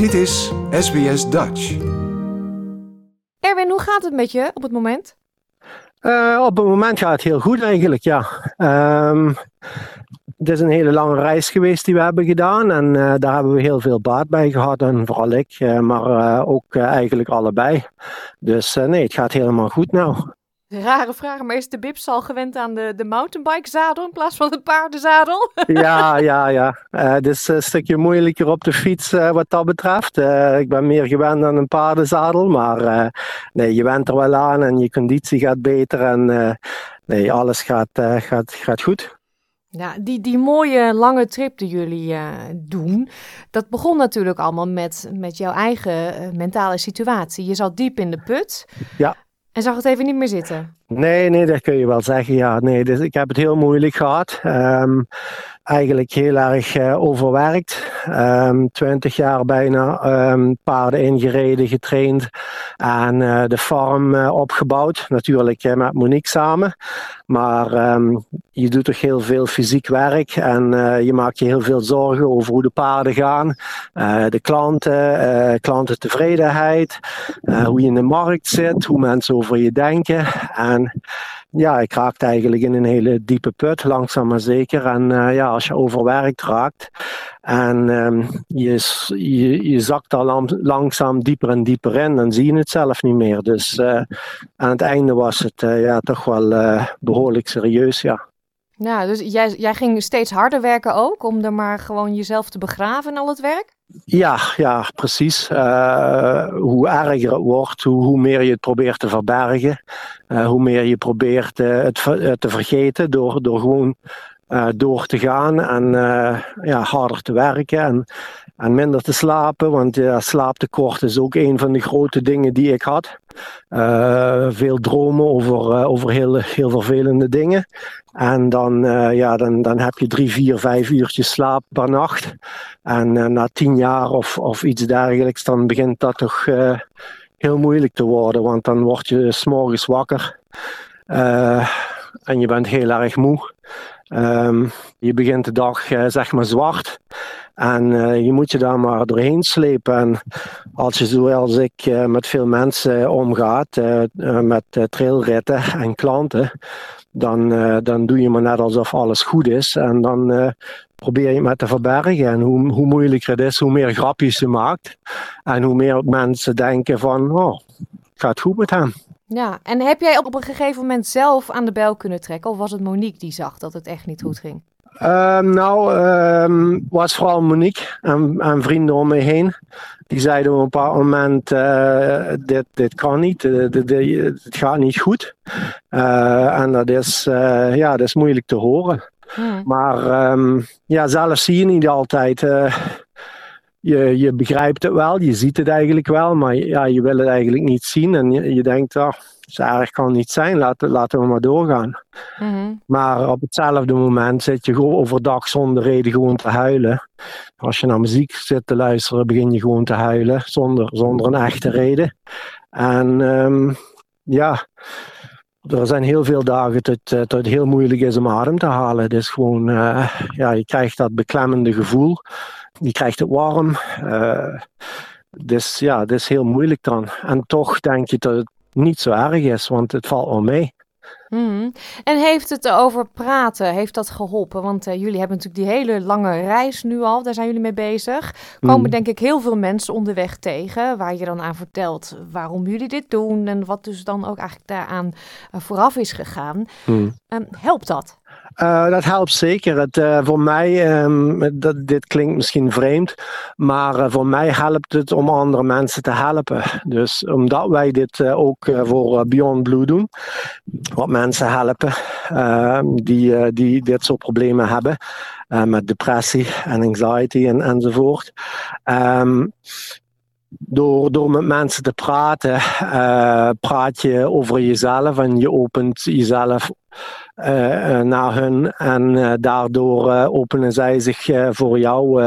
Dit is SBS Dutch. Erwin, hoe gaat het met je op het moment? Uh, op het moment gaat het heel goed eigenlijk, ja. Um, het is een hele lange reis geweest die we hebben gedaan en uh, daar hebben we heel veel baat bij gehad en vooral ik, uh, maar ook eigenlijk allebei. Dus nee, het gaat helemaal goed nou. Rare vraag, maar is de Bips al gewend aan de, de mountainbike zadel in plaats van het paardenzadel? ja, ja, ja. Uh, het is een stukje moeilijker op de fiets uh, wat dat betreft. Uh, ik ben meer gewend aan een paardenzadel, maar nee, je went er wel aan en je conditie gaat beter en nee, alles gaat, gaat, gaat goed. Ja, die, die mooie lange trip die jullie doen, dat begon natuurlijk allemaal met, met jouw eigen mentale situatie. Je zat diep in de put. Ja. En zag het even niet meer zitten? Nee, nee, dat kun je wel zeggen. Ja, nee, dus ik heb het heel moeilijk gehad. Um, eigenlijk heel erg uh, overwerkt. Um, twintig jaar bijna um, paarden ingereden, getraind en uh, de farm uh, opgebouwd. Natuurlijk met Monique samen. Maar um, je doet toch heel veel fysiek werk en je maakt je heel veel zorgen over hoe de paarden gaan. de klanten, klantentevredenheid, hoe je in de markt zit, hoe mensen over je denken. En ja, ik raakte eigenlijk in een hele diepe put, langzaam maar zeker. En uh, ja, als je overwerkt raakt en um, je, je, je zakt al langzaam dieper en dieper in, dan zie je het zelf niet meer. Dus uh, aan het einde was het uh, ja, toch wel behoorlijk serieus, ja. Ja, dus jij, jij ging steeds harder werken ook, om er maar gewoon jezelf te begraven al het werk? Ja, ja, precies. Uh, hoe erger het wordt, hoe, meer je het probeert te verbergen. Uh, hoe meer je probeert uh, het te vergeten door, door gewoon door te gaan en ja, harder te werken. En, en minder te slapen, want slaaptekort is ook een van de grote dingen die ik had. Uh, veel dromen over, over heel, heel vervelende dingen. En dan, ja, dan, dan heb je drie, vier, vijf uurtjes slaap per nacht. En na tien jaar of, of iets dergelijks, dan begint dat toch heel moeilijk te worden. Want dan word je s'morgens wakker. en je bent heel erg moe. Um, je begint de dag zeg maar zwart. En uh, je moet je daar maar doorheen slepen. En als je zoals ik uh, met veel mensen omgaat, met trailritten en klanten, dan, dan doe je maar net alsof alles goed is. En dan probeer je met te verbergen. En hoe, hoe moeilijker het is, hoe meer grapjes je maakt. En hoe meer mensen denken van, oh, gaat goed met hem. Ja, en heb jij op een gegeven moment zelf aan de bel kunnen trekken? Of was het Monique die zag dat het echt niet goed ging? Um, nou, um, was vooral Monique en, en, vrienden om me heen. Die zeiden op een bepaald moment: uh, dit, dit kan niet, dit, dit, het gaat niet goed. Uh, en dat is, ja, dat is moeilijk te horen. Hmm. Maar um, ja, zelf zie je niet altijd. Je, je begrijpt het wel, je ziet het eigenlijk wel, maar ja, je wil het eigenlijk niet zien. En je, je denkt, oh, zo erg kan niet zijn, laten, laten we maar doorgaan. Mm-hmm. Maar op hetzelfde moment zit je gewoon overdag zonder reden gewoon te huilen. Als je naar muziek zit te luisteren, begin je gewoon te huilen zonder, zonder een echte reden. En um, ja, er zijn heel veel dagen dat, dat het heel moeilijk is om adem te halen. Het is gewoon, uh, ja, je krijgt dat beklemmende gevoel. Je krijgt het warm. Uh, dus ja, het is heel moeilijk dan. En toch denk je dat het niet zo erg is, want het valt wel mee. Mm. En heeft het over praten, heeft dat geholpen? Want uh, jullie hebben natuurlijk die hele lange reis nu al, daar zijn jullie mee bezig. Komen mm. denk ik heel veel mensen onderweg tegen, waar je dan aan vertelt waarom jullie dit doen en wat dus dan ook eigenlijk daaraan uh, vooraf is gegaan. Mm. Um, helpt dat? Uh, dat helpt zeker. Het, uh, voor mij, um, dat, dit klinkt misschien vreemd, maar uh, voor mij helpt het om andere mensen te helpen. Dus omdat wij dit ook voor Beyond Blue doen, wat mensen helpen ehm, die, die dit soort problemen hebben, met depressie en anxiety en, enzovoort. Um, door, door met mensen te praten, praat je over jezelf en je opent jezelf naar hun. En daardoor openen zij zich voor jou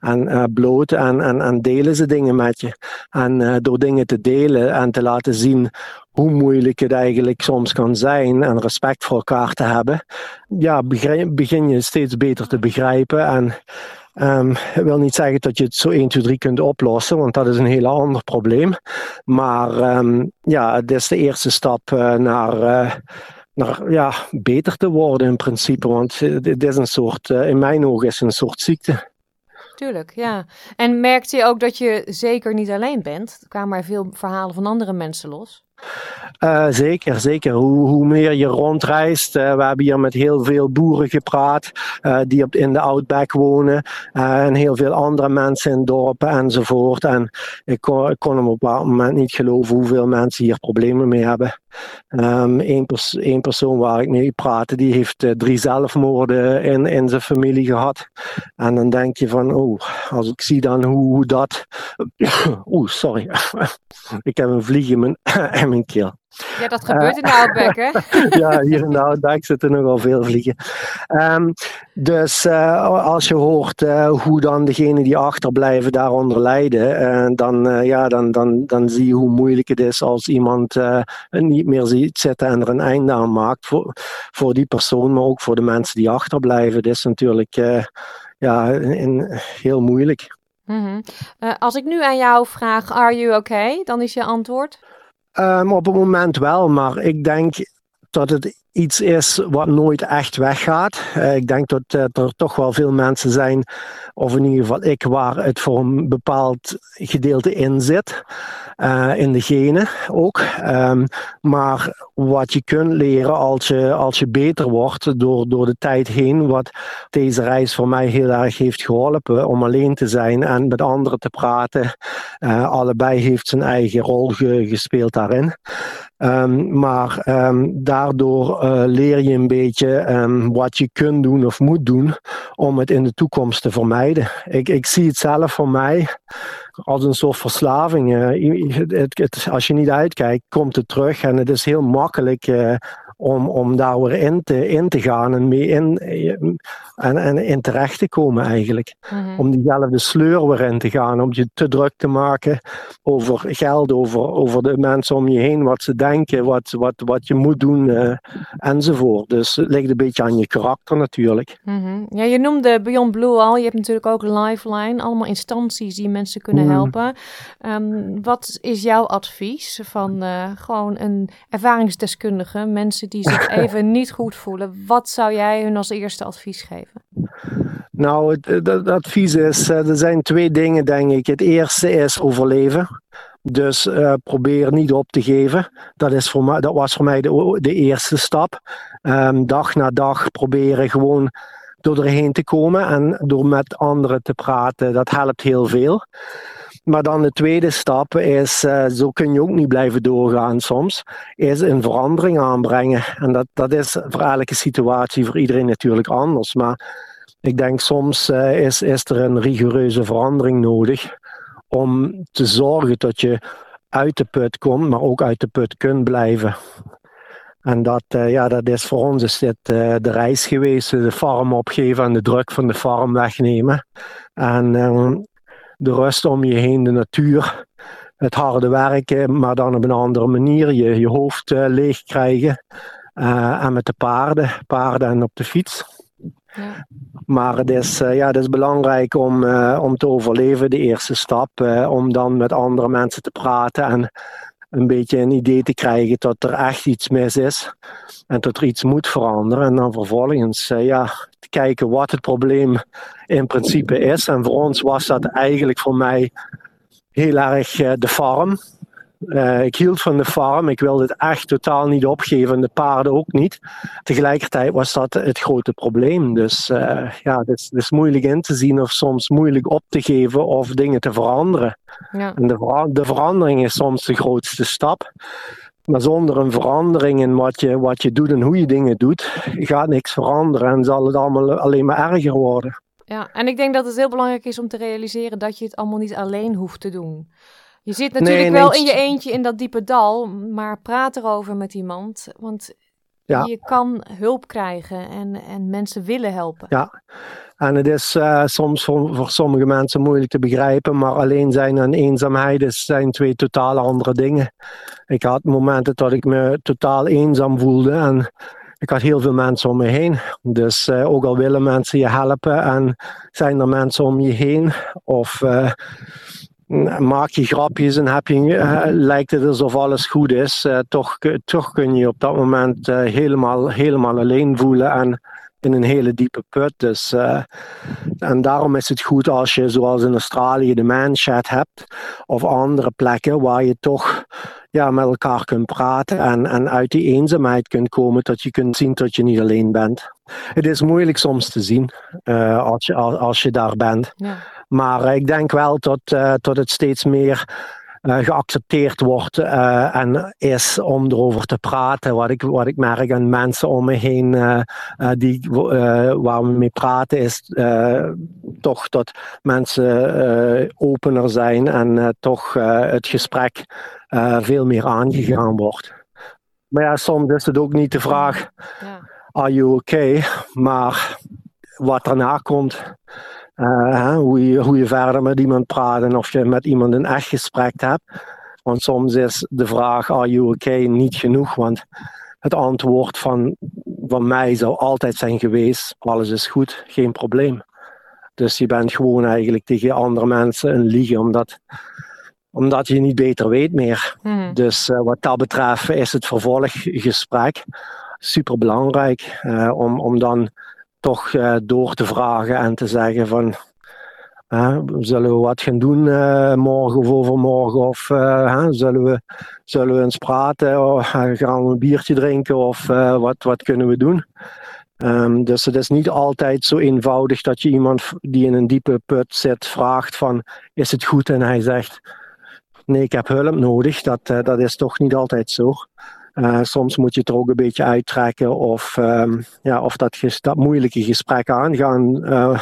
en bloot en, en, en, delen ze dingen met je. En door dingen te delen en te laten zien hoe moeilijk het eigenlijk soms kan zijn en respect voor elkaar te hebben, ja, begin je steeds beter te begrijpen. En Um, ik wil niet zeggen dat je het zo 1, 2, 3 kunt oplossen, want dat is een heel ander probleem. Maar um, ja, het is de eerste stap naar, naar ja, beter te worden in principe. Want het is een soort, uh, in mijn ogen is een soort ziekte. Tuurlijk, ja. En merkte je ook dat je zeker niet alleen bent? Er kwamen er veel verhalen van andere mensen los. Uh, zeker, zeker. Hoe, hoe, meer je rondreist. Uh, we hebben hier met heel veel boeren gepraat uh, die op, in de Outback wonen. en heel veel andere mensen in dorpen enzovoort. En ik kon, kon op een moment niet geloven hoeveel mensen hier problemen mee hebben. Eén pers persoon waar ik mee praatte, die heeft drie zelfmoorden in, in zijn familie gehad. En dan denk je van, oh, als ik zie dan hoe, hoe dat... Oeh, sorry. ik heb een vlieg in mijn mijn keel. Ja, dat gebeurt in de Outback, hè? ja, hier in de Outback zitten nogal veel vliegen. Um, dus uh, als je hoort uh, hoe dan degenen die achterblijven daaronder lijden, uh, dan, ja, dan, dan, dan zie je hoe moeilijk het is als iemand niet meer ziet zitten en er een einde aan maakt. Voor, voor die persoon, maar ook voor de mensen die achterblijven. Dat is natuurlijk ja, in, heel moeilijk. Mm -hmm. als ik nu aan jou vraag, are you okay? Dan is je antwoord? Um, op het moment wel, maar ik denk dat het iets is wat nooit echt weggaat. Uh, ik denk dat uh, er toch wel veel mensen zijn, of in ieder geval ik, waar het voor een bepaald gedeelte in zit. Uh, in de genen ook. Um, maar wat je kunt leren als je, als je beter wordt door, door de tijd heen, wat deze reis voor mij heel erg heeft geholpen om alleen te zijn en met anderen te praten. allebei heeft zijn eigen rol ge, gespeeld daarin. Um, maar um, daardoor uh, leer je een beetje um, wat je kunt doen of moet doen om het in de toekomst te vermijden. Ik, ik zie het zelf voor mij als een soort verslaving. Uh, het, als je niet uitkijkt, komt het terug en het is heel makkelijk uh, om, om daar weer in te, in te gaan en mee in, en, en in terecht te komen eigenlijk. Mm-hmm. Om diezelfde sleur weer in te gaan, om je te druk te maken over geld, over, over de mensen om je heen, wat ze denken, wat, wat, wat je moet doen uh, enzovoort. Dus het ligt een beetje aan je karakter natuurlijk. Mm-hmm. Ja, je noemde Beyond Blue al, je hebt natuurlijk ook Lifeline, allemaal instanties die mensen kunnen mm. helpen. Um, wat is jouw advies van uh, gewoon een ervaringsdeskundige, mensen die zich even niet goed voelen? Wat zou jij hun als eerste advies geven? Nou, het, het, advies is, eh, er zijn twee dingen denk ik. Het eerste is overleven. Dus uh, probeer niet op te geven. Dat, is voor mij, dat was voor mij de, de eerste stap. Um, dag na dag proberen gewoon door erheen te komen en door met anderen te praten. Dat helpt heel veel. Maar dan de tweede stap is, uh, zo kun je ook niet blijven doorgaan soms, is een verandering aanbrengen. En dat, dat is voor elke situatie, voor iedereen natuurlijk anders. Maar ik denk soms uh, is, is er een rigoureuze verandering nodig om te zorgen dat je uit de put komt, maar ook uit de put kunt blijven. En dat, uh, ja, dat is voor ons is dit, de reis geweest, de farm opgeven en de druk van de farm wegnemen. En um, de rust om je heen, de natuur, het harde werken, maar dan op een andere manier. Je, je hoofd uh, leeg krijgen. Uh, en met de paarden, paarden en op de fiets. Ja. Maar het is, uh, ja, het is belangrijk om, om te overleven, de eerste stap. om dan met andere mensen te praten en een beetje een idee te krijgen dat er echt iets mis is. En dat er iets moet veranderen. En dan vervolgens ja, te kijken wat het probleem in principe is. En voor ons was dat eigenlijk voor mij heel erg uh, de farm. Uh, ik hield van de farm, ik wilde het echt totaal niet opgeven en de paarden ook niet. Tegelijkertijd was dat het grote probleem. Dus uh, ja, het is, het is, moeilijk in te zien of soms moeilijk op te geven of dingen te veranderen. Ja. En de, de verandering is soms de grootste stap. Maar zonder een verandering in wat je, wat je doet en hoe je dingen doet, gaat niks veranderen en zal het allemaal alleen maar erger worden. Ja, en ik denk dat het heel belangrijk is om te realiseren dat je het allemaal niet alleen hoeft te doen. Je zit natuurlijk wel in je eentje in dat diepe dal, maar praat erover met iemand. Want ja. je kan hulp krijgen en, en mensen willen helpen. Ja, en het is uh, soms voor, voor, sommige mensen moeilijk te begrijpen, maar alleen zijn en eenzaamheid zijn twee totaal andere dingen. Ik had momenten dat ik me totaal eenzaam voelde en ik had heel veel mensen om me heen. Dus uh, ook al willen mensen je helpen en zijn er mensen om je heen of uh, maak je grapjes en heb je, uh, lijkt het alsof alles goed is, toch, toch kun je op dat moment helemaal, helemaal alleen voelen en in een hele diepe put. Dus, en daarom is het goed als je zoals in Australië de manchat hebt of andere plekken waar je toch ja, met elkaar kunt praten en, en uit die eenzaamheid kunt komen, dat je kunt zien dat je niet alleen bent. Het is moeilijk soms te zien als, je, als, als, je daar bent. Ja. Maar uh, ik denk wel dat, uh, dat het steeds meer geaccepteerd wordt en is om erover te praten. Wat ik, wat ik merk aan mensen om me heen die, waar we mee praten, is toch dat mensen opener zijn en toch het gesprek uh, veel meer aangegaan wordt. Maar ja, soms is het ook niet de vraag: ja. are you okay? Maar wat daarna komt, uh, hoe, je, hoe je verder met iemand praat en of je met iemand een echt gesprek hebt. Want soms is de vraag: are you okay? niet genoeg. Want het antwoord van, van mij zou altijd zijn geweest: alles is goed, geen probleem. Dus je bent gewoon eigenlijk tegen andere mensen een liegen, omdat omdat je niet beter weet meer. Hmm. Dus uh, wat dat betreft is het vervolggesprek super belangrijk uh, om, om dan toch uh, door te vragen en te zeggen van zullen we wat gaan doen morgen of overmorgen of zullen, we, zullen we eens praten of gaan we een biertje drinken of wat, wat kunnen we doen. Um, dus het is niet altijd zo eenvoudig dat je iemand die in een diepe put zit vraagt van is het goed en hij zegt nee, ik heb hulp nodig. Dat, dat is toch niet altijd zo. Uh, soms moet je het er ook een beetje uittrekken of, um, ja, of dat, dat moeilijke gesprek aangaan, uh,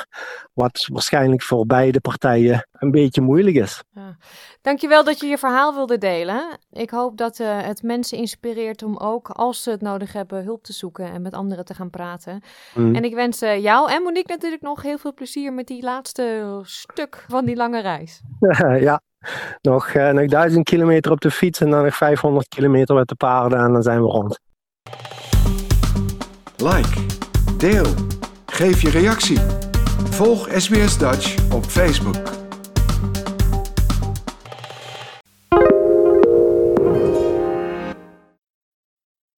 wat waarschijnlijk voor beide partijen een beetje moeilijk is. Ja. Dankjewel dat je je verhaal wilde delen. Ik hoop dat uh, het mensen inspireert om ook, als ze het nodig hebben, hulp te zoeken en met anderen te gaan praten. Mm. En ik wens jou en Monique natuurlijk nog heel veel plezier met die laatste stuk van die lange reis. ja, nog, uh, nog 1000 kilometer op de fiets en dan nog 500 kilometer met de paarden en dan zijn we rond. Like, deel, geef je reactie. Volg SBS Dutch op Facebook.